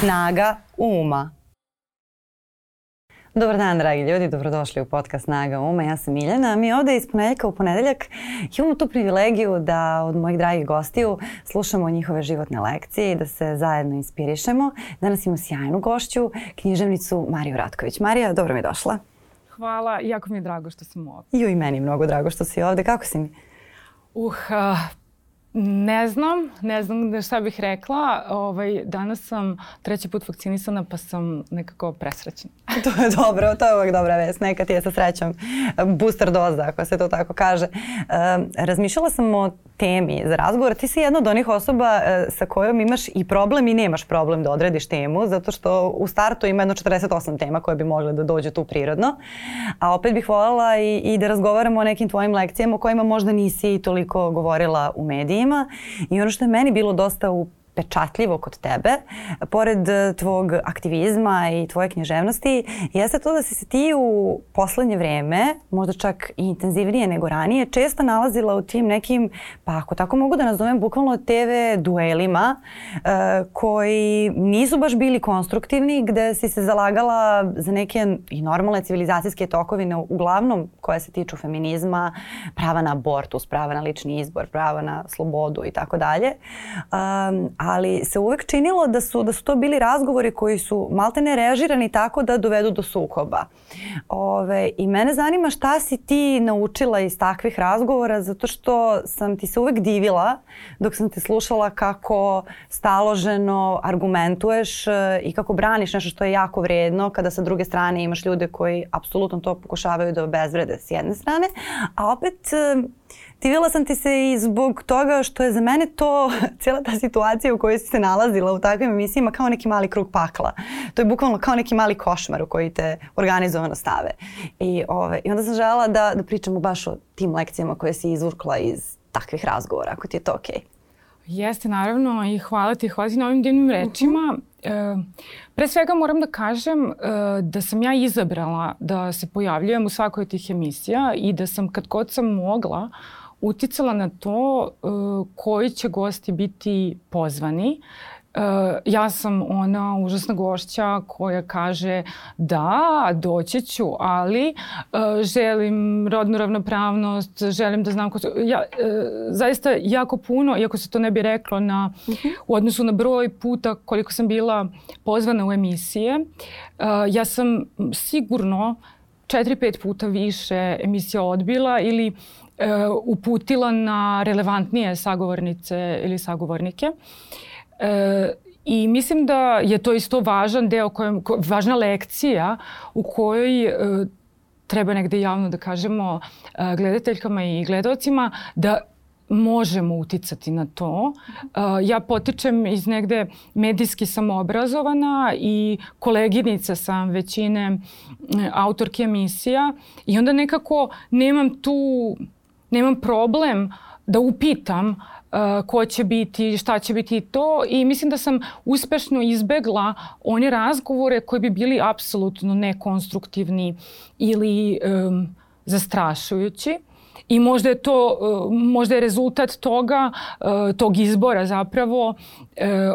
Snaga uma. Dobar dan, dragi ljudi, dobrodošli u podcast Snaga Uma. Ja sam Miljana. Mi ovde iz ponedeljka u ponedeljak imamo tu privilegiju da od mojih dragih gostiju slušamo njihove životne lekcije i da se zajedno inspirišemo. Danas imamo sjajnu gošću, književnicu Mariju Ratković. Marija, dobro mi je došla. Hvala, jako mi je drago što sam ovde. Jo i meni mnogo drago što si ovde. Kako si mi? Uh Ne znam, ne znam šta bih rekla. Ovaj, danas sam treći put vakcinisana pa sam nekako presrećna. to je dobro, to je uvek dobra vest. Neka ti je sa srećom booster doza, ako se to tako kaže. E, razmišljala sam o temi za razgovor. Ti si jedna od onih osoba e, sa kojom imaš i problem i nemaš problem da odrediš temu, zato što u startu ima jedno 48 tema koje bi mogle da dođu tu prirodno. A opet bih voljela i, i da razgovaramo o nekim tvojim lekcijama o kojima možda nisi toliko govorila u medijima. I ono što je meni bilo dosta u pečatljivo kod tebe, pored e, tvog aktivizma i tvoje književnosti, jeste to da si se ti u poslednje vreme, možda čak i intenzivnije nego ranije, često nalazila u tim nekim, pa ako tako mogu da nazovem, bukvalno TV duelima uh, koji nisu baš bili konstruktivni, gde si se zalagala za neke i normalne civilizacijske tokovine, uglavnom koje se tiču feminizma, prava na abortus, prava na lični izbor, prava na slobodu i tako dalje. Ali se uvek činilo da su, da su to bili razgovori koji su maltene režirani tako da dovedu do sukoba. Ove, I mene zanima šta si ti naučila iz takvih razgovora zato što sam ti se uvek divila dok sam te slušala kako staloženo argumentuješ e, i kako braniš nešto što je jako vredno kada sa druge strane imaš ljude koji apsolutno to pokušavaju da obezvrede s jedne strane, a opet e, divila sam ti se i zbog toga što je za mene to cijela ta situacija u kojoj si se nalazila u takvim emisijama kao neki mali krug pakla. To je bukvalno kao neki mali košmar u koji te organizovano stave. I, ove, i onda sam žela da, da pričamo baš o tim lekcijama koje si izvukla iz takvih razgovora, ako ti je to okej. Okay. Jeste, naravno, i hvala ti, hvala ti na ovim divnim rečima. Uh -huh. e, pre svega moram da kažem e, da sam ja izabrala da se pojavljujem u svakoj od tih emisija i da sam kad god sam mogla uticala na to uh, koji će gosti biti pozvani. Uh, ja sam ona užasna gošća koja kaže da, doći ću, ali uh, želim rodnu ravnopravnost, želim da znam ko su... Ja, uh, zaista jako puno, iako se to ne bi reklo na, uh mhm. -huh. u odnosu na broj puta koliko sam bila pozvana u emisije, ja sam sigurno četiri, pet puta više emisija odbila ili e, uputila na relevantnije sagovornice ili sagovornike. E, I mislim da je to isto važan deo, kojem, ko, važna lekcija u kojoj e, treba negde javno da kažemo e, gledateljkama i gledalcima da možemo uticati na to. Uh, ja potičem iz negde medijski samoobrazovana i koleginica sam većine autorke emisija i onda nekako nemam tu nemam problem da upitam uh, ko će biti, šta će biti to i mislim da sam uspešno izbegla one razgovore koji bi bili apsolutno nekonstruktivni ili um, zastrašujući. I možda je to, uh, možda je rezultat toga, uh, tog izbora zapravo uh,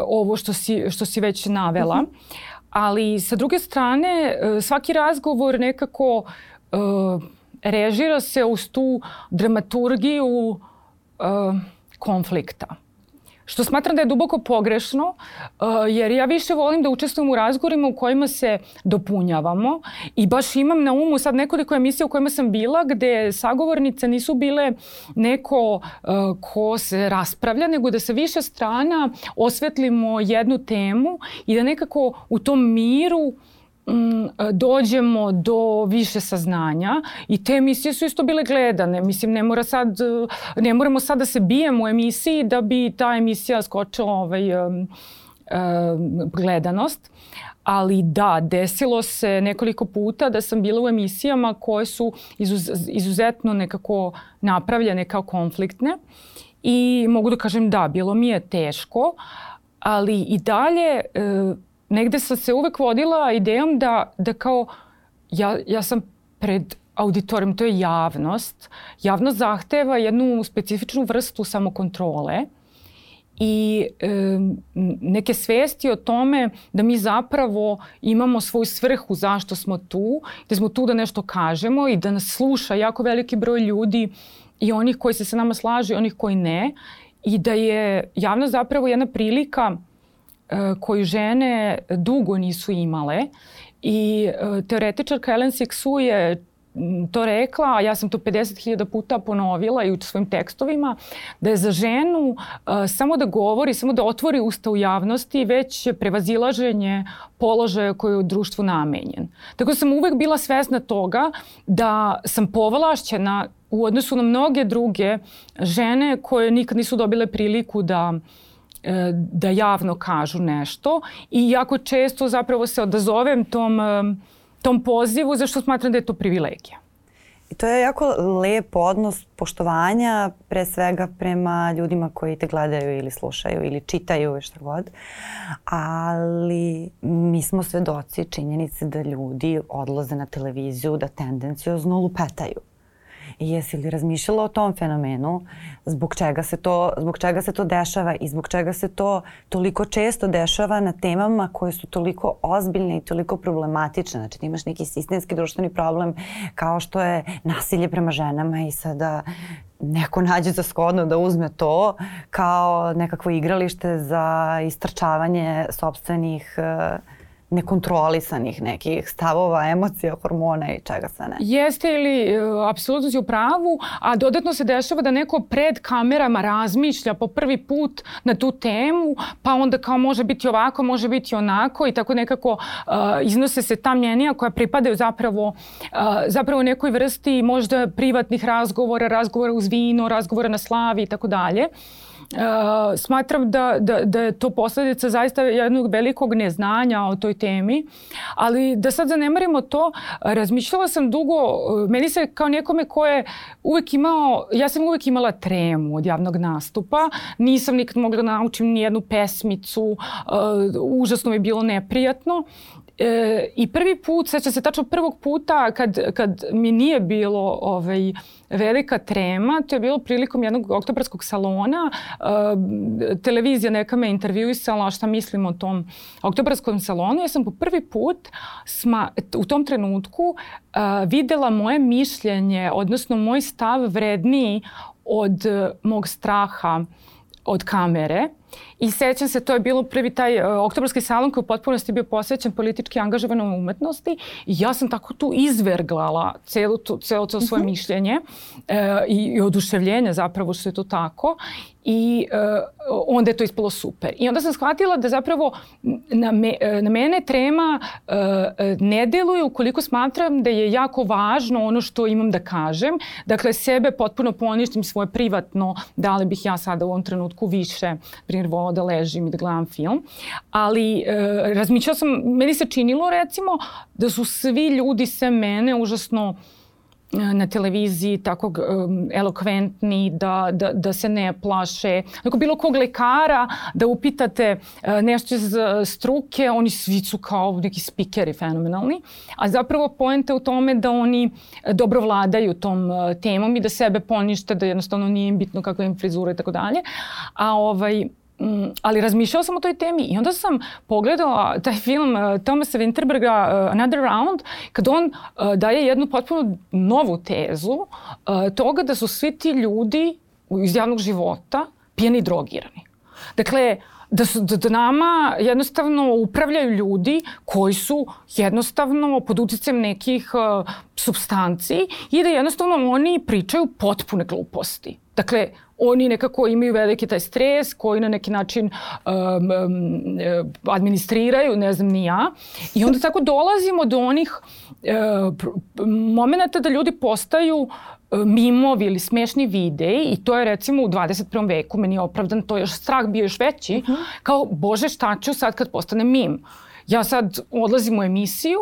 ovo što si, što si već navela. Uh mhm. -huh. Ali sa druge strane, svaki razgovor nekako uh, režira se uz tu dramaturgiju uh, konflikta. Što smatram da je duboko pogrešno, uh, jer ja više volim da učestvujem u razgovorima u kojima se dopunjavamo i baš imam na umu sad nekoliko emisija u kojima sam bila gde sagovornice nisu bile neko uh, ko se raspravlja, nego da sa više strana osvetlimo jednu temu i da nekako u tom miru uh, dođemo do više saznanja i te emisije su isto bile gledane. Mislim, ne, mora sad, ne moramo sad da se bijemo u emisiji da bi ta emisija skočila ovaj, um, um, gledanost. Ali da, desilo se nekoliko puta da sam bila u emisijama koje su izuz, izuzetno nekako napravljene kao konfliktne i mogu da kažem da, bilo mi je teško, ali i dalje uh, negde sam se uvek vodila idejom da, da kao ja, ja sam pred auditorijom, to je javnost. Javnost zahteva jednu specifičnu vrstu samokontrole i e, neke svesti o tome da mi zapravo imamo svoju svrhu zašto smo tu, da smo tu da nešto kažemo i da nas sluša jako veliki broj ljudi i onih koji se sa nama slažu i onih koji ne i da je javnost zapravo jedna prilika koju žene dugo nisu imale i e, teoretičarka Ellen Sixu je to rekla, a ja sam to 50.000 puta ponovila i u svojim tekstovima, da je za ženu uh, samo da govori, samo da otvori usta u javnosti, već prevazilaženje položaja koji je u društvu namenjen. Tako da sam uvek bila svesna toga da sam povlašćena u odnosu na mnoge druge žene koje nikad nisu dobile priliku da e, da javno kažu nešto i jako često zapravo se odazovem tom tom pozivu zašto smatram da je to privilegija. I to je jako lep odnos poštovanja pre svega prema ljudima koji te gledaju ili slušaju ili čitaju i šta god. Ali mi smo svedoci činjenice da ljudi odlaze na televiziju da tendencijozno lupetaju. Jesi li razmišljala o tom fenomenu, zbog čega, se to, zbog čega se to dešava i zbog čega se to toliko često dešava na temama koje su toliko ozbiljne i toliko problematične. Znači ti imaš neki sistemski društveni problem kao što je nasilje prema ženama i sada neko nađe za shodno da uzme to kao nekakvo igralište za istrčavanje sobstvenih uh, nekontrolisanih nekih stavova, emocija, hormona i čega sve ne. Jeste ili uh, apsolutno si u pravu, a dodatno se dešava da neko pred kamerama razmišlja po prvi put na tu temu, pa onda kao može biti ovako, može biti onako i tako nekako uh, iznose se ta mjenija koja pripadaju zapravo, uh, zapravo nekoj vrsti možda privatnih razgovora, razgovora uz vino, razgovora na slavi i tako dalje. Smatram da, da, da je to posledica zaista jednog velikog neznanja o toj temi, ali da sad zanemarimo to, razmišljala sam dugo, meni se kao nekome ko je uvek imao, ja sam uvek imala tremu od javnog nastupa, nisam nikad mogla da naučim ni jednu pesmicu, uh, užasno mi je bilo neprijatno E, I prvi put, sećam se tačno prvog puta kad, kad mi nije bilo ovaj, velika trema, to je bilo prilikom jednog oktobarskog salona. E, televizija neka me intervjuisala šta mislim o tom oktobarskom salonu. Ja sam po prvi put sma, u tom trenutku e, videla moje mišljenje, odnosno moj stav vredniji od mog straha od kamere I sećam se, to je bilo prvi taj uh, oktobarski salon koji u potpunosti bio posvećen politički angažovanom umetnosti i ja sam tako tu izverglala celo to, celo to svoje mhm. mišljenje uh, i, i oduševljenje zapravo što je to tako i uh, onda je to ispalo super. I onda sam shvatila da zapravo na, me, na mene trema uh, ne deluje ukoliko smatram da je jako važno ono što imam da kažem. Dakle, sebe potpuno poništim svoje privatno, da li bih ja sada u ovom trenutku više, primjer, volao da ležim i da gledam film. Ali e, razmišljala sam, meni se činilo recimo da su svi ljudi se mene užasno e, na televiziji tako um, elokventni, da, da, da se ne plaše. Neko bilo kog lekara da upitate uh, nešto iz struke, oni svi su kao neki spikeri fenomenalni. A zapravo poenta u tome da oni dobro vladaju tom uh, temom i da sebe ponište, da jednostavno nije im bitno kakva im frizura i tako dalje. A ovaj, ali razmišljala sam o toj temi i onda sam pogledala taj film uh, Thomasa Winterberga uh, Another Round kad on uh, daje jednu potpuno novu tezu uh, toga da su svi ti ljudi iz javnog života pijeni i drogirani. Dakle, da, su, da, da nama jednostavno upravljaju ljudi koji su jednostavno pod uticajem nekih uh, substanci i da jednostavno oni pričaju potpune gluposti. Dakle, oni nekako imaju veliki taj stres koji na neki način um, um, administriraju, ne znam ni ja. I onda tako dolazimo do onih uh, momenta da ljudi postaju uh, mimovi ili smešni videi i to je recimo u 21. veku meni je opravdan, to je još strah bio još veći, uh mhm. -huh. kao bože šta ću sad kad postane mim. Ja sad odlazim u emisiju,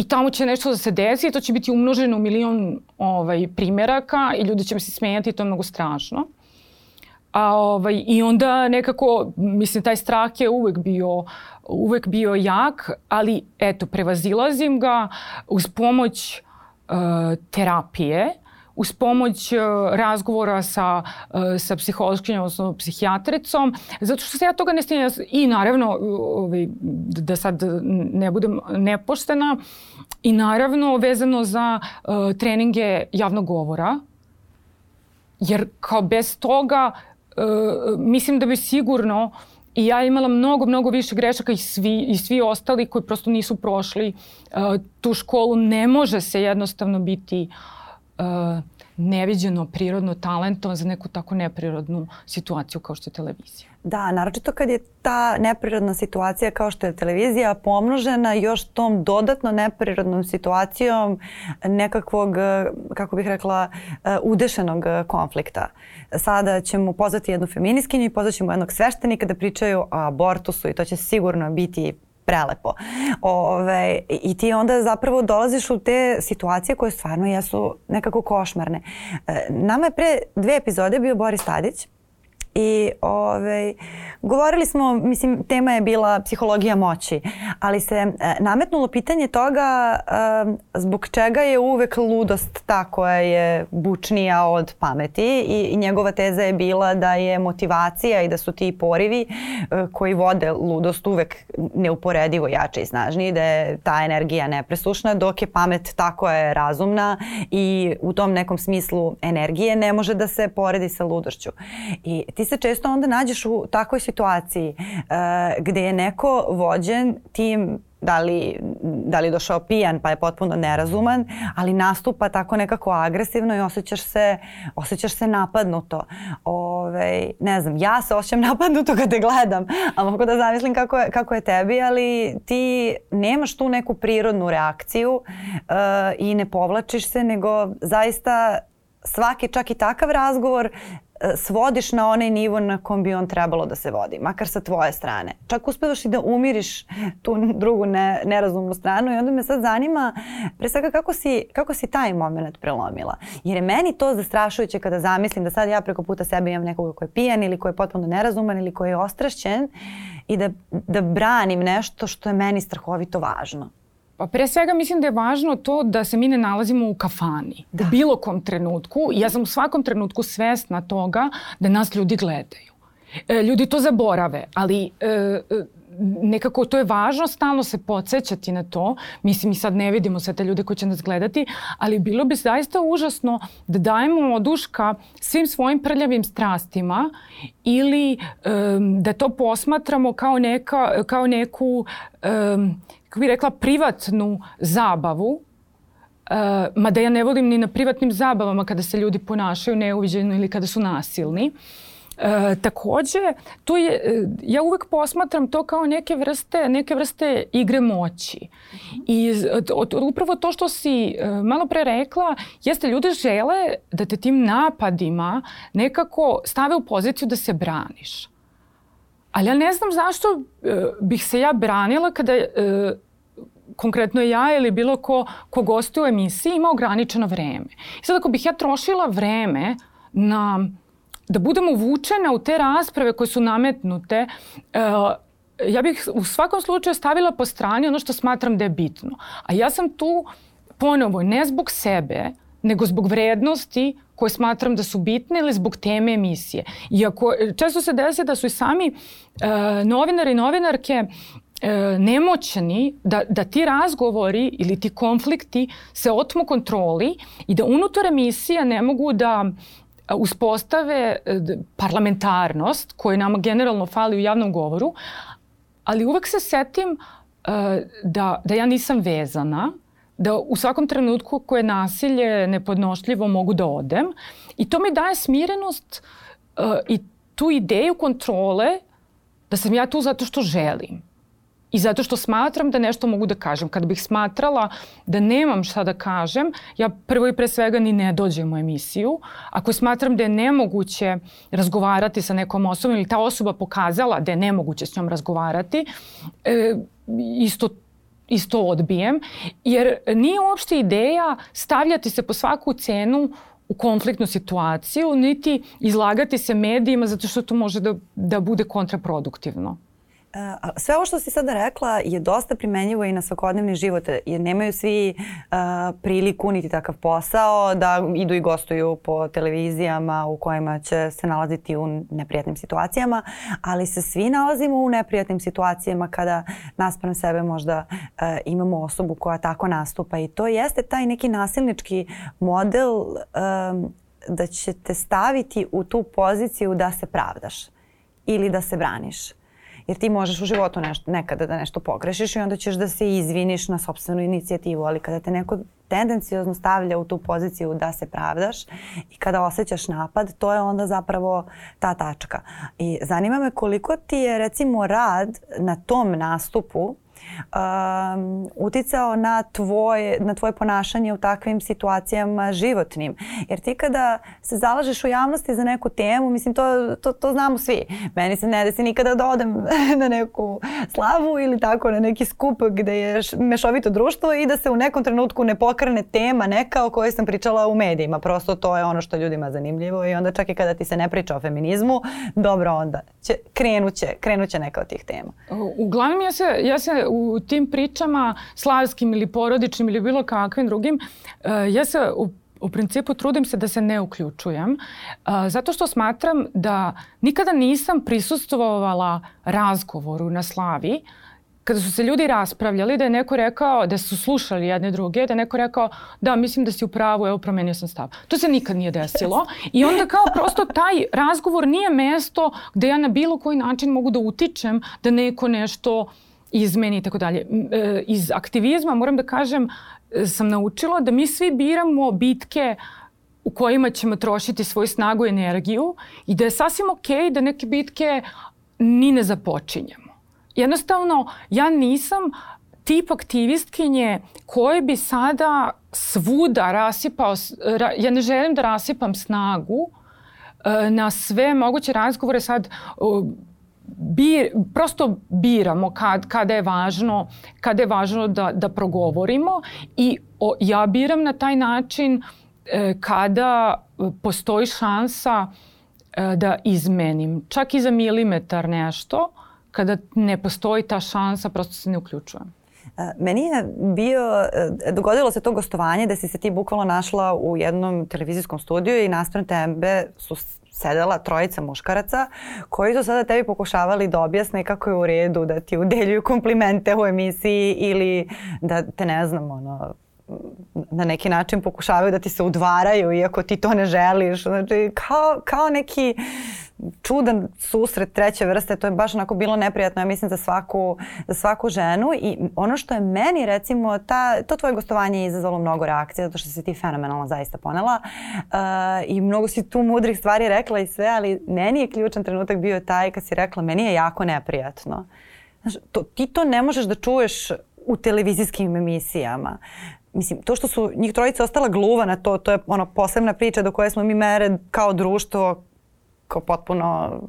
i tamo će nešto da se desi i to će biti umnoženo u milion ovaj, primeraka i ljudi će mi se smijati i to je mnogo strašno. A, ovaj, I onda nekako, mislim, taj strah je uvek bio, uvek bio jak, ali eto, prevazilazim ga uz pomoć uh, terapije, uz pomoć uh, razgovora sa, uh, sa psihološkinjom, odnosno psihijatricom, zato što se ja toga ne stinjam. I naravno, ovaj, da sad ne budem nepoštena, i naravno vezano za uh, treninge javnog govora, jer kao bez toga uh, mislim da bi sigurno I ja imala mnogo, mnogo više grešaka i svi, i svi ostali koji prosto nisu prošli uh, tu školu. Ne može se jednostavno biti uh, neviđeno prirodno talentom za neku tako neprirodnu situaciju kao što je televizija. Da, naročito kad je ta neprirodna situacija kao što je televizija pomnožena još tom dodatno neprirodnom situacijom nekakvog, kako bih rekla, udešenog konflikta. Sada ćemo pozvati jednu feminiskinju i pozvaćemo jednog sveštenika da pričaju o abortusu i to će sigurno biti prelepo. Ove, I ti onda zapravo dolaziš u te situacije koje stvarno jesu nekako košmarne. E, nama je pre dve epizode bio Boris Tadić I ovaj, govorili smo, mislim, tema je bila psihologija moći, ali se e, nametnulo pitanje toga e, zbog čega je uvek ludost ta koja je bučnija od pameti i, i njegova teza je bila da je motivacija i da su ti porivi e, koji vode ludost uvek neuporedivo jače i snažniji, da je ta energija nepresušna, dok je pamet tako je razumna i u tom nekom smislu energije ne može da se poredi sa ludošću. I ti se često onda nađeš u takvoj situaciji uh, gde je neko vođen tim da li, da li došao pijan pa je potpuno nerazuman, ali nastupa tako nekako agresivno i osjećaš se, osjećaš se napadnuto. Ove, ne znam, ja se osjećam napadnuto kada te gledam, a mogu da zamislim kako je, kako je tebi, ali ti nemaš tu neku prirodnu reakciju uh, i ne povlačiš se, nego zaista svaki čak i takav razgovor svodiš na onaj nivo na kom bi on trebalo da se vodi, makar sa tvoje strane. Čak uspevaš i da umiriš tu drugu ne, nerazumnu stranu i onda me sad zanima pre svega kako si, kako si taj moment prelomila. Jer je meni to zastrašujuće kada zamislim da sad ja preko puta sebe imam nekoga ko je pijan ili ko je potpuno nerazuman ili ko je ostrašćen i da, da branim nešto što je meni strahovito važno. Pa pre svega mislim da je važno to da se mi ne nalazimo u kafani. Da. U bilo kom trenutku. Ja sam u svakom trenutku svesna toga da nas ljudi gledaju. E, ljudi to zaborave, ali e, e nekako to je važno stalno se podsjećati na to. Mislim, mi sad ne vidimo sve te ljude koji će nas gledati, ali bilo bi zaista užasno da dajemo oduška svim svojim prljavim strastima ili um, da to posmatramo kao, neka, kao neku um, kako bih rekla, privatnu zabavu, Uh, mada ja ne volim ni na privatnim zabavama kada se ljudi ponašaju neuviđeno ili kada su nasilni. E, takođe, tu je, e, ja uvek posmatram to kao neke vrste, neke vrste igre moći. I od, upravo to što si e, malo pre rekla, jeste ljudi žele da te tim napadima nekako stave u poziciju da se braniš. Ali ja ne znam zašto e, bih se ja branila kada e, konkretno ja ili bilo ko, ko gostuje u emisiji ima ograničeno vreme. I sad ako bih ja trošila vreme na da budem uvučena u te rasprave koje su nametnute, e, ja bih u svakom slučaju stavila po strani ono što smatram da je bitno. A ja sam tu ponovo ne zbog sebe, nego zbog vrednosti koje smatram da su bitne ili zbog teme emisije. Iako često se desi da su i sami e, novinari i novinarke e, nemoćni da, da ti razgovori ili ti konflikti se otmu kontroli i da unutar emisija ne mogu da uspostave e, parlamentarnost koja nama generalno fali u javnom govoru, ali uvek se setim e, da, da ja nisam vezana, da u svakom trenutku koje nasilje nepodnošljivo mogu da odem i to mi daje smirenost uh, i tu ideju kontrole da sam ja tu zato što želim. I zato što smatram da nešto mogu da kažem. Kad bih smatrala da nemam šta da kažem, ja prvo i pre svega ni ne dođem u emisiju. Ako smatram da je nemoguće razgovarati sa nekom osobom ili ta osoba pokazala da je nemoguće s njom razgovarati, e, isto isto odbijem, jer nije uopšte ideja stavljati se po svaku cenu u konfliktnu situaciju, niti izlagati se medijima zato što to može da, da bude kontraproduktivno. Sve ovo što si sada rekla je dosta primenjivo i na svakodnevni život jer nemaju svi uh, priliku niti takav posao da idu i gostuju po televizijama u kojima će se nalaziti u neprijatnim situacijama, ali se svi nalazimo u neprijatnim situacijama kada naspram sebe možda uh, imamo osobu koja tako nastupa. I to jeste taj neki nasilnički model um, da će te staviti u tu poziciju da se pravdaš ili da se braniš Jer ti možeš u životu nešto, nekada da nešto pogrešiš i onda ćeš da se izviniš na sobstvenu inicijativu, ali kada te neko tendencijozno stavlja u tu poziciju da se pravdaš i kada osjećaš napad, to je onda zapravo ta tačka. I zanima me koliko ti je recimo rad na tom nastupu um, uticao na tvoje, na tvoje ponašanje u takvim situacijama životnim. Jer ti kada se zalažeš u javnosti za neku temu, mislim to, to, to znamo svi. Meni se ne desi nikada da odem na neku slavu ili tako na neki skup gde je mešovito društvo i da se u nekom trenutku ne pokrene tema neka o kojoj sam pričala u medijima. Prosto to je ono što ljudima zanimljivo i onda čak i kada ti se ne priča o feminizmu, dobro onda će, krenuće, krenuće neka od tih tema. Uglavnom ja se, ja se u tim pričama slavskim ili porodičnim ili bilo kakvim drugim, uh, ja se u u principu trudim se da se ne uključujem uh, zato što smatram da nikada nisam prisustvovala razgovoru na slavi kada su se ljudi raspravljali da je neko rekao da su slušali jedne druge, da je neko rekao da mislim da si u pravu, evo promenio sam stav. To se nikad nije desilo i onda kao prosto taj razgovor nije mesto gde ja na bilo koji način mogu da utičem da neko nešto uh, izmeni i tako dalje. E, iz aktivizma moram da kažem e, sam naučila da mi svi biramo bitke u kojima ćemo trošiti svoju snagu i energiju i da je sasvim okej okay da neke bitke ni ne započinjemo. Jednostavno, ja nisam tip aktivistkinje koje bi sada svuda rasipao, ja ne želim da rasipam snagu e, na sve moguće razgovore sad bir, prosto biramo kad, kada je važno, kada je važno da, da progovorimo i o, ja biram na taj način e, kada postoji šansa e, da izmenim, čak i za milimetar nešto, kada ne postoji ta šansa, prosto se ne uključujem. E, meni je bio, e, dogodilo se to gostovanje da si se ti bukvalno našla u jednom televizijskom studiju i naspram tebe su sedela trojica muškaraca koji su sada tebi pokušavali da objasne kako je u redu da ti udeljuju komplimente u emisiji ili da te ne znam ono na neki način pokušavaju da ti se udvaraju iako ti to ne želiš. Znači kao, kao neki čudan susret treće vrste, to je baš onako bilo neprijatno, ja mislim, za svaku, za svaku ženu. I ono što je meni recimo, ta, to tvoje gostovanje je izazvalo mnogo reakcija zato što si ti fenomenalno zaista ponela. Uh, i mnogo si tu mudrih stvari rekla i sve, ali meni je ključan trenutak bio taj kad si rekla meni je jako neprijatno. Znaš, to, ti to ne možeš da čuješ u televizijskim emisijama. Mislim, to što su njih trojica ostala gluva na to, to je ono posebna priča do koje smo mi mere kao društvo kao potpuno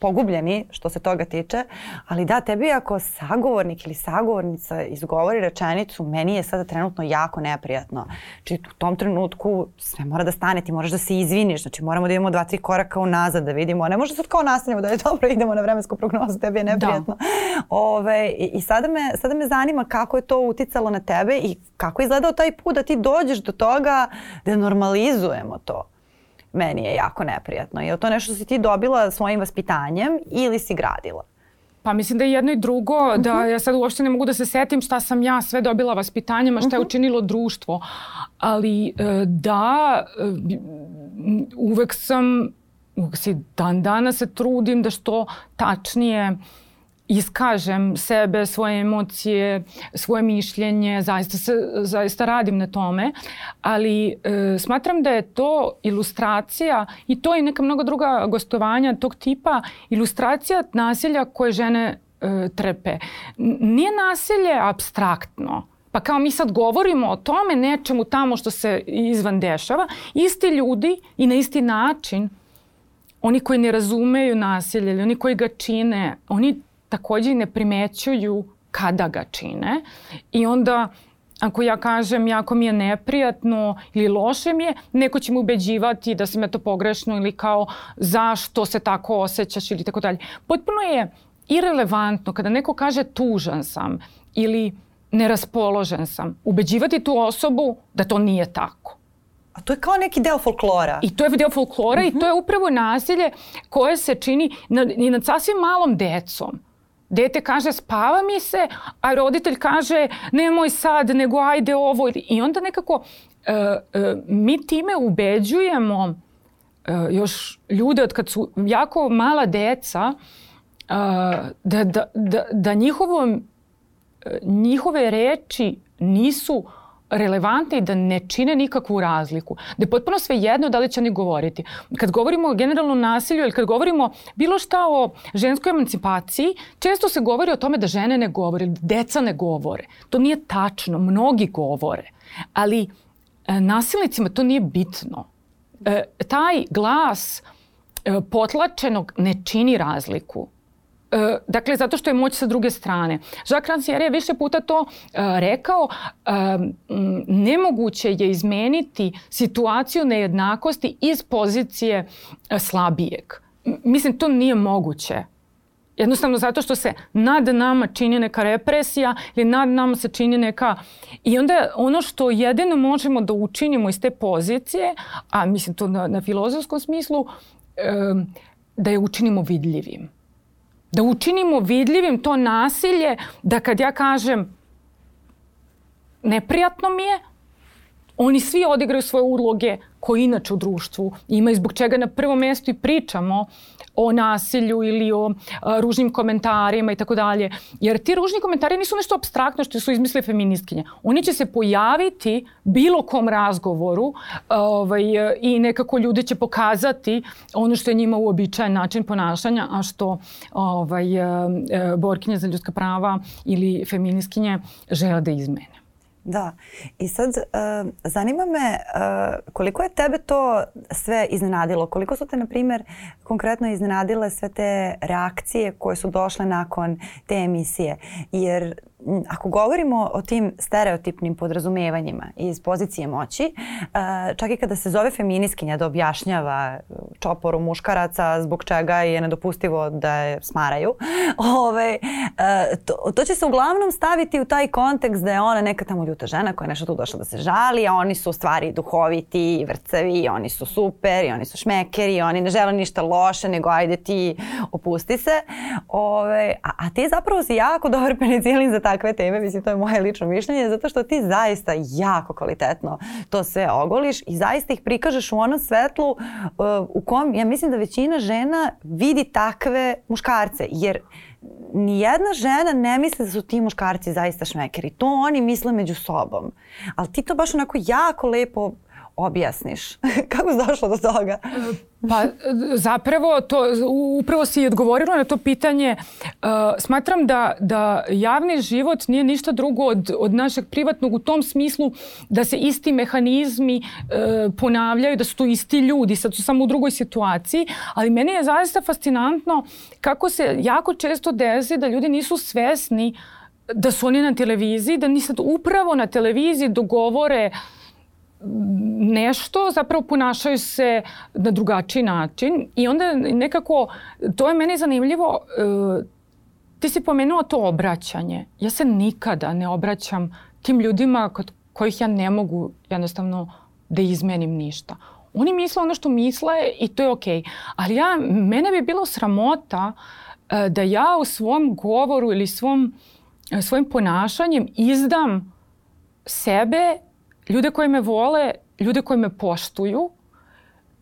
pogubljeni što se toga tiče, ali da, tebi ako sagovornik ili sagovornica izgovori rečenicu, meni je sada trenutno jako neprijatno. Znači u tom trenutku sve mora da stane, ti moraš da se izviniš, znači moramo da idemo dva, tri koraka unazad da vidimo, ne može sad kao nastavljamo da je dobro, idemo na vremensku prognozu, tebi je neprijatno. Da. Ove, I, i sada, me, sada me zanima kako je to uticalo na tebe i kako je izgledao taj put da ti dođeš do toga da normalizujemo to meni je jako neprijatno. Je li to nešto si ti dobila svojim vaspitanjem ili si gradila? Pa mislim da je jedno i drugo, da mhm. ja sad uopšte ne mogu da se setim šta sam ja sve dobila vaspitanjem, a šta je mhm. učinilo društvo. Ali e, da, e, uvek sam, uvek si dan dana se trudim da što tačnije uh, iskažem sebe, svoje emocije, svoje mišljenje, zaista, se, zaista radim na tome, ali e, smatram da je to ilustracija i to i neka mnoga druga gostovanja tog tipa, ilustracija nasilja koje žene e, trpe. Nije nasilje abstraktno, Pa kao mi sad govorimo o tome nečemu tamo što se izvan dešava, isti ljudi i na isti način, oni koji ne razumeju nasilje ili oni koji ga čine, oni takođe ne primećuju kada ga čine i onda ako ja kažem jako mi je neprijatno ili loše mi je, neko će me ubeđivati da sam ja to pogrešno ili kao zašto se tako osjećaš ili tako dalje. Potpuno je irelevantno kada neko kaže tužan sam ili neraspoložen sam, ubeđivati tu osobu da to nije tako. A to je kao neki deo folklora. I to je deo folklora uh -huh. i to je mhm. upravo nasilje koje se čini na, i nad sasvim malom decom. Dete kaže spava mi se, a roditelj kaže nemoj sad, nego ajde ovo. I onda nekako uh, uh, mi time ubeđujemo uh, još ljude od kad su jako mala deca uh, da, da, da, da njihovo, njihove reči nisu relevantne i da ne čine nikakvu razliku. Da je potpuno sve jedno da li će oni govoriti. Kad govorimo o generalnom nasilju ili kad govorimo bilo šta o ženskoj emancipaciji, često se govori o tome da žene ne govore, da deca ne govore. To nije tačno, mnogi govore. Ali e, nasilnicima to nije bitno. E, taj glas e, potlačenog ne čini razliku. E, dakle, zato što je moć sa druge strane. Jacques Rancière je više puta to e, rekao, e, nemoguće je izmeniti situaciju nejednakosti iz pozicije slabijeg. Mislim, to nije moguće. Jednostavno zato što se nad nama čini neka represija ili nad nama se čini neka... I onda ono što jedino možemo da učinimo iz te pozicije, a mislim to na, na filozofskom smislu, da je učinimo vidljivim Da učinimo vidljivim to nasilje, da kad ja kažem neprijatno mi je, oni svi odigraju svoje uloge koje inače u društvu ima i zbog čega na prvom mjestu i pričamo o nasilju ili o a, ružnim komentarima i tako dalje. Jer ti ružni komentari nisu nešto abstraktno što su izmislile feministkinje. Oni će se pojaviti bilo kom razgovoru ovaj, i nekako ljudi će pokazati ono što je njima uobičajen način ponašanja, a što ovaj, borkinje za ljudska prava ili feministkinje žele da izmene. Da. I sad uh, zanima me uh, koliko je tebe to sve iznenadilo? Koliko su te, na primjer, konkretno iznenadile sve te reakcije koje su došle nakon te emisije? Jer ako govorimo o tim stereotipnim podrazumevanjima iz pozicije moći, e, čak i kada se zove feminiskinja da objašnjava čoporu muškaraca zbog čega je nedopustivo da je smaraju, ove, e, to, to će se uglavnom staviti u taj kontekst da je ona neka tamo ljuta žena koja je nešto tu došla da se žali, a oni su u stvari duhoviti i vrcavi, oni su super, i oni su šmekeri, oni ne žele ništa loše, nego ajde ti opusti se. Ove, a, a ti zapravo si jako dobar penicilin za takve teme, mislim to je moje lično mišljenje, zato što ti zaista jako kvalitetno to sve ogoliš i zaista ih prikažeš u onom svetlu uh, u kom ja mislim da većina žena vidi takve muškarce, jer nijedna žena ne misli da su ti muškarci zaista šmekeri. To oni misle među sobom. Ali ti to baš onako jako lepo objasniš. Kako si došla do toga? Pa zapravo to, upravo si odgovorila na to pitanje. Uh, smatram da, da javni život nije ništa drugo od, od našeg privatnog u tom smislu da se isti mehanizmi uh, ponavljaju, da su to isti ljudi, sad su samo u drugoj situaciji, ali meni je zaista fascinantno kako se jako često desi da ljudi nisu svesni da su oni na televiziji, da ni sad upravo na televiziji dogovore uh, nešto, zapravo ponašaju se na drugačiji način i onda nekako, to je meni zanimljivo, e, ti si pomenuo to obraćanje. Ja se nikada ne obraćam tim ljudima kod kojih ja ne mogu jednostavno da izmenim ništa. Oni misle ono što misle i to je okej. Okay. Ali ja, mene bi bilo sramota e, da ja u svom govoru ili svom, e, svojim ponašanjem izdam sebe ljude koji me vole, ljude koji me poštuju,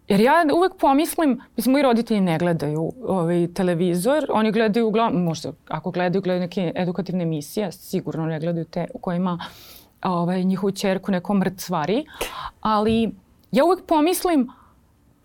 Jer ja uvek pomislim, mislim, moji roditelji ne gledaju ovaj, televizor, oni gledaju, uglavnom, možda ako gledaju, gledaju neke edukativne emisije, sigurno ne gledaju te u kojima ovaj, njihovu čerku neko mrcvari, ali ja uvek pomislim,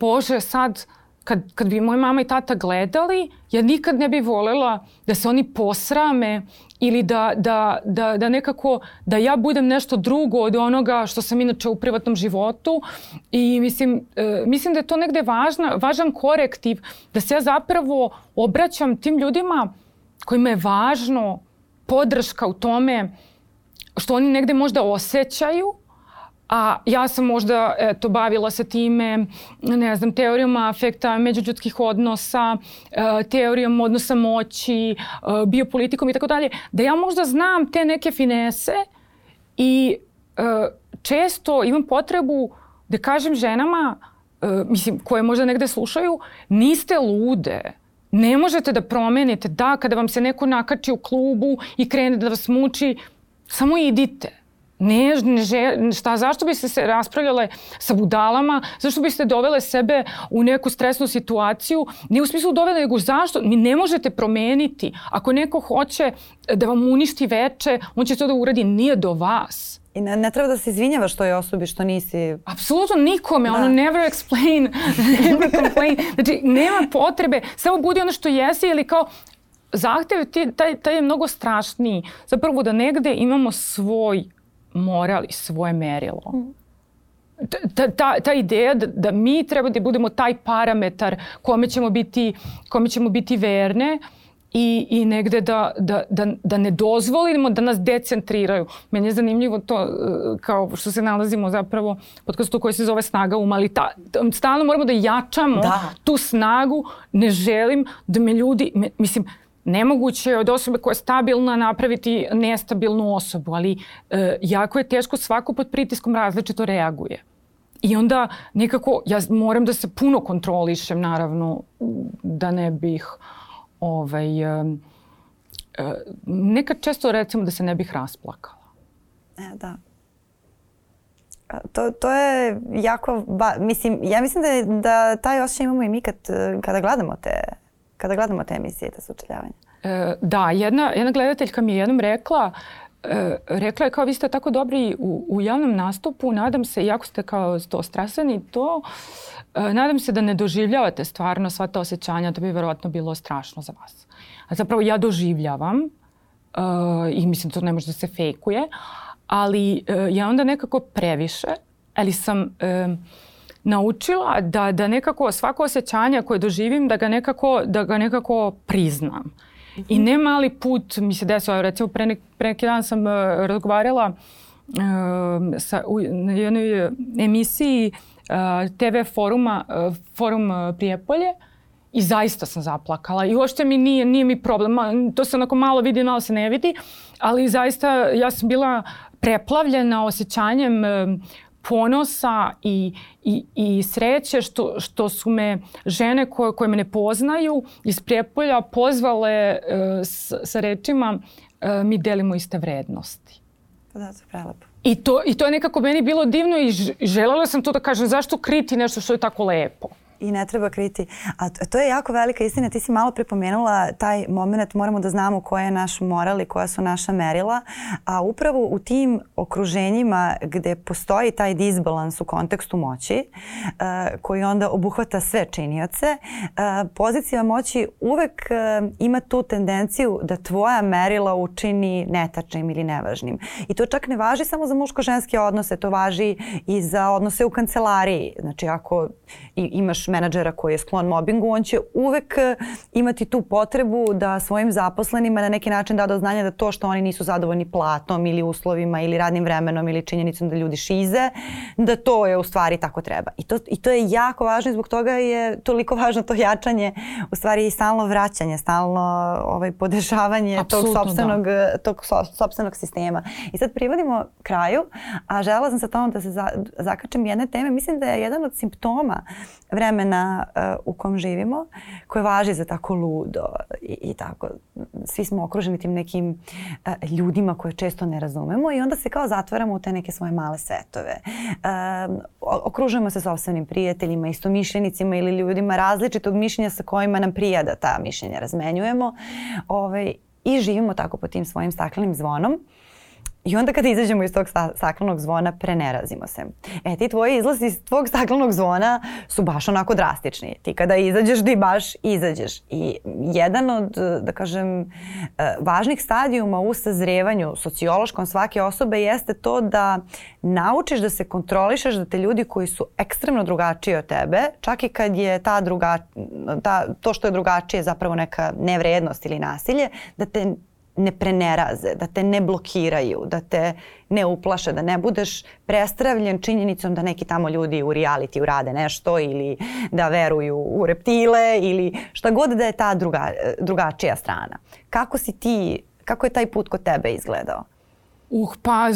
Bože, sad kad, kad bi moja mama i tata gledali, ja nikad ne bi volela da se oni posrame ili da, da, da, da nekako, da ja budem nešto drugo od onoga što sam inače u privatnom životu. I mislim, e, mislim da je to negde važna, važan korektiv da se ja zapravo obraćam tim ljudima kojima je važno podrška u tome što oni negde možda osjećaju a ja sam možda eto, bavila se time, ne znam, teorijom afekta, međuljudskih odnosa, e, teorijom odnosa moći, e, biopolitikom i tako dalje, da ja možda znam te neke finese i e, često imam potrebu da kažem ženama, mislim, koje možda negde slušaju, niste lude. Ne možete da promenite. Da, kada vam se neko nakači u klubu i krene da vas muči, samo idite Ne, ne žel, šta, zašto biste se raspravljale sa budalama, zašto biste dovele sebe u neku stresnu situaciju, ne u smislu dovele, nego zašto, mi ne možete promeniti. Ako neko hoće da vam uništi veče, on će to da uradi, nije do vas. I ne, ne treba da se izvinjavaš toj osobi što nisi... Apsolutno nikome, da. ono never explain, never complain. Znači, nema potrebe, samo budi ono što jesi ili kao zahtev taj, taj je mnogo strašniji. Zapravo da negde imamo svoj morali svoje merilo. Mm. Ta, ta, ta ideja da, da mi treba da budemo taj parametar kome ćemo biti, kome ćemo biti verne i, i negde da, da, da, da ne dozvolimo da nas decentriraju. Meni je zanimljivo to e, kao što se nalazimo zapravo podcastu koji se zove Snaga uma, ali ta, stalno moramo da jačamo da. tu snagu. Ne želim da me ljudi, me, mislim, Nemoguće je od osobe koja je stabilna napraviti nestabilnu osobu, ali e, jako je teško svako pod pritiskom različito reaguje. I onda nekako ja moram da se puno kontrolišem naravno da ne bih ovaj, e, e, nekad često recimo da se ne bih rasplakala. E, da. To, to je jako, ba, mislim, ja mislim da, da taj osjećaj imamo i mi kad, kada gledamo te kada gledamo te emisije, te sučeljavanja? E, da, jedna, jedna gledateljka mi je jednom rekla, e, rekla je kao vi ste tako dobri u, u javnom nastupu, nadam se, iako ste kao to stresani, to, e, nadam se da ne doživljavate stvarno sva ta osjećanja, da bi verovatno bilo strašno za vas. A zapravo ja doživljavam e, i mislim to ne može da se fejkuje, ali e, ja onda nekako previše, ali sam... E, naučila da, da nekako svako osjećanje koje doživim da ga nekako, da ga nekako priznam. Mm -hmm. I ne mali put mi se desilo, recimo pre, nek, pre neki dan sam uh, razgovarala uh, sa, u, jednoj emisiji uh, TV foruma, uh, forum uh, Prijepolje i zaista sam zaplakala i uopšte mi nije, nije mi problem, to se onako malo vidi, malo se ne vidi, ali zaista ja sam bila preplavljena osjećanjem uh, ponosa i, i, i sreće što, što su me žene koje, koje me ne poznaju iz Prijepolja pozvale uh, s, sa rečima uh, mi delimo iste vrednosti. Pa da, to je prelepo. I to, I to je nekako meni bilo divno i želela sam to da kažem zašto kriti nešto što je tako lepo i ne treba kriti. A to je jako velika istina. Ti si malo prepomenula taj moment, moramo da znamo koja je naš moral i koja su naša merila. A upravo u tim okruženjima gde postoji taj disbalans u kontekstu moći, uh, koji onda obuhvata sve činioce, uh, pozicija moći uvek uh, ima tu tendenciju da tvoja merila učini netačnim ili nevažnim. I to čak ne važi samo za muško-ženske odnose, to važi i za odnose u kancelariji. Znači ako imaš menadžera koji je sklon mobingu, on će uvek e, imati tu potrebu da svojim zaposlenima na neki način da do znanja da to što oni nisu zadovoljni platom ili uslovima ili radnim vremenom ili činjenicom da ljudi šize, da to je u stvari tako treba. I to, i to je jako važno i zbog toga je toliko važno to jačanje, u stvari i stalno vraćanje, stalno ovaj, podešavanje Absolutno, tog sobstvenog, da. tog so, sobstvenog sistema. I sad privodimo kraju, a žela sam sa tom da se za, zakačem jedne teme. Mislim da je jedan od simptoma vremena uh, u kom živimo, koje važi za tako ludo i, i tako. Svi smo okruženi tim nekim uh, ljudima koje često ne razumemo i onda se kao zatvaramo u te neke svoje male svetove. Uh, okružujemo se sobstvenim prijateljima, istomišljenicima ili ljudima različitog mišljenja sa kojima nam prija da ta mišljenja razmenjujemo. Ovaj, I živimo tako po tim svojim staklenim zvonom. I onda kada izađemo iz tog staklenog zvona, prenerazimo se. E, ti tvoji izlazi iz tvog staklenog zvona su baš onako drastični. Ti kada izađeš, ti baš izađeš. I jedan od, da kažem, e, važnih stadijuma u sazrevanju sociološkom svake osobe jeste to da naučiš da se kontrolišeš da te ljudi koji su ekstremno drugačiji od tebe, čak i kad je ta druga, ta, to što je drugačije zapravo neka nevrednost ili nasilje, da te ne preneraze, da te ne blokiraju, da te ne uplaše, da ne budeš prestravljen činjenicom da neki tamo ljudi u reality urade nešto ili da veruju u reptile ili šta god da je ta druga, drugačija strana. Kako si ti, kako je taj put kod tebe izgledao? Uh, pa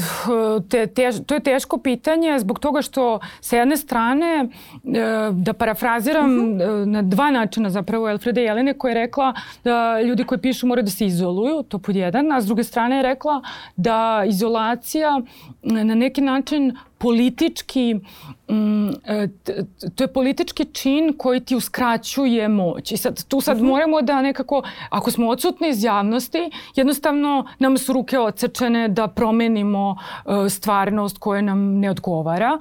te, tež, to je teško pitanje zbog toga što sa jedne strane, e, da parafraziram uh mhm. -huh. na dva načina zapravo Elfreda Jelene koja je rekla da ljudi koji pišu moraju da se izoluju, to pod jedan, a s druge strane je rekla da izolacija na neki način politički, mm, e, to je politički čin koji ti uskraćuje moć. I sad, tu sad mhm. moramo da nekako, ako smo odsutni iz javnosti, jednostavno nam su ruke odsečene da promenimo uh, stvarnost koja nam ne odgovara,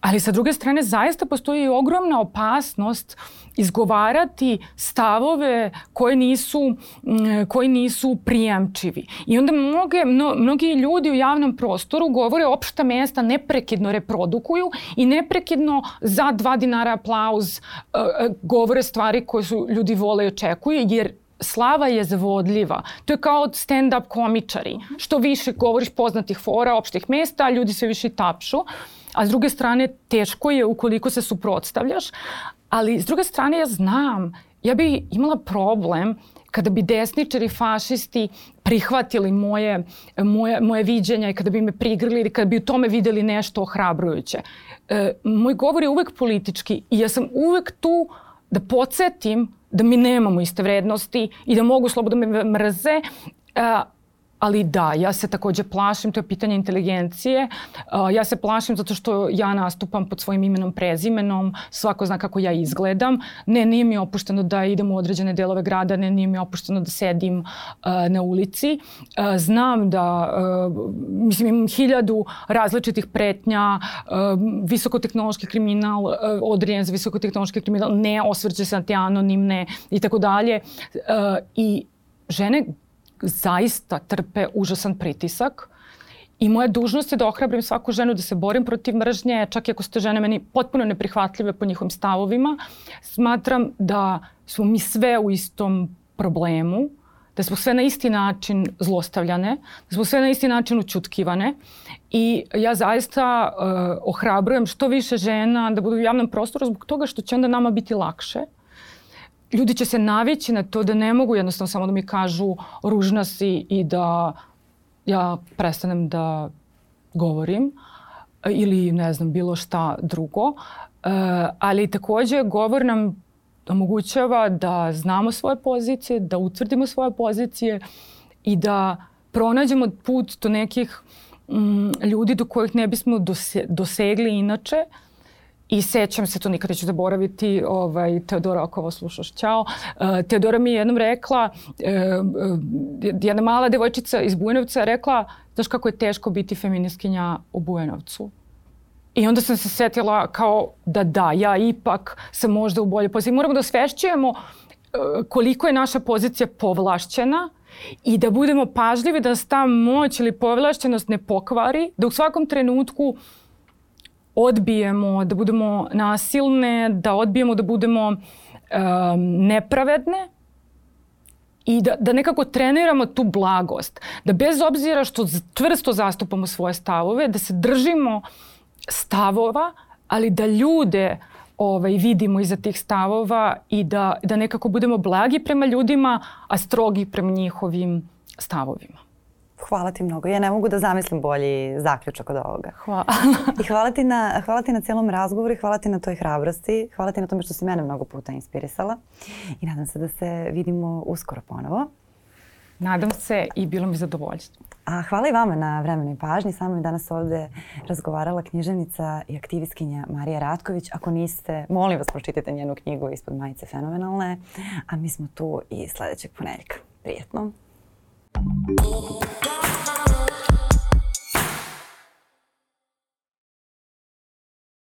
ali sa druge strane zaista postoji ogromna opasnost izgovarati stavove koje nisu, mm, koji nisu prijemčivi. I onda mnoge, mno, mnogi ljudi u javnom prostoru govore opšta mesta neprekidno reprodukuju i neprekidno za dva dinara aplauz uh, govore stvari koje su ljudi vole i očekuju jer slava je zavodljiva. To je kao stand-up komičari. Što više govoriš poznatih fora, opštih mesta, ljudi sve više tapšu. A s druge strane, teško je ukoliko se suprotstavljaš. Ali s druge strane ja znam, ja bi imala problem kada bi desničari fašisti prihvatili moje, moje, moje viđenja i kada bi me prigrili ili kada bi u tome videli nešto ohrabrujuće. E, moj govor je uvek politički i ja sam uvek tu da podsjetim da mi nemamo iste vrednosti i da mogu slobodno me mrze, Ali da, ja se takođe plašim, to je pitanje inteligencije. Uh, ja se plašim zato što ja nastupam pod svojim imenom, prezimenom, svako zna kako ja izgledam. Ne, nije mi opušteno da idem u određene delove grada, ne, nije mi opušteno da sedim uh, na ulici. Uh, znam da, mislim, imam hiljadu različitih pretnja, visokotehnološki kriminal, odrijen za visokotehnološki kriminal, ne osvrće se na te anonimne i tako dalje. I žene zaista trpe užasan pritisak i moja dužnost je da ohrabrim svaku ženu da se borim protiv mržnje, čak i ako ste žene meni potpuno neprihvatljive po njihovim stavovima. Smatram da smo mi sve u istom problemu, da smo sve na isti način zlostavljane, da smo sve na isti način učutkivane i ja zaista uh, ohrabrujem što više žena da budu u javnom prostoru zbog toga što će onda nama biti lakše ljudi će se navići na to da ne mogu jednostavno samo da mi kažu ružna si i da ja prestanem da govorim ili ne znam bilo šta drugo. E, ali takođe govor nam omogućava da znamo svoje pozicije, da utvrdimo svoje pozicije i da pronađemo put do nekih mm, ljudi do kojih ne bismo dose, dosegli inače. Uh, I sećam se, to nikad neću zaboraviti, ovaj, Teodora Okova slušaš, čao. Uh, Teodora mi je jednom rekla, uh, jedna mala devojčica iz Bujanovca rekla, znaš kako je teško biti feministkinja u Bujanovcu. I onda sam se setila kao da da, ja ipak sam možda u bolje poziciji. Moramo da osvešćujemo uh, koliko je naša pozicija povlašćena i da budemo pažljivi da nas ta moć ili povlašćenost ne pokvari, da u svakom trenutku uh, odbijemo da budemo nasilne, da odbijemo da budemo um, nepravedne i da, da nekako treniramo tu blagost. Da bez obzira što tvrsto zastupamo svoje stavove, da se držimo stavova, ali da ljude ovaj, vidimo iza tih stavova i da, da nekako budemo blagi prema ljudima, a strogi prema njihovim stavovima. Hvala ti mnogo. Ja ne mogu da zamislim bolji zaključak od ovoga. Hvala. I hvala ti, na, hvala ti na cijelom razgovoru i hvala ti na toj hrabrosti. Hvala ti na tome što si mene mnogo puta inspirisala. I nadam se da se vidimo uskoro ponovo. Nadam se i bilo mi zadovoljstvo. A hvala i vama na vremenu i pažnji. Sa mnom je danas ovde razgovarala književnica i aktivistkinja Marija Ratković. Ako niste, molim vas pročitajte njenu knjigu ispod majice Fenomenalne. A mi smo tu i sledećeg ponedjeljka. Prijetno. Oh,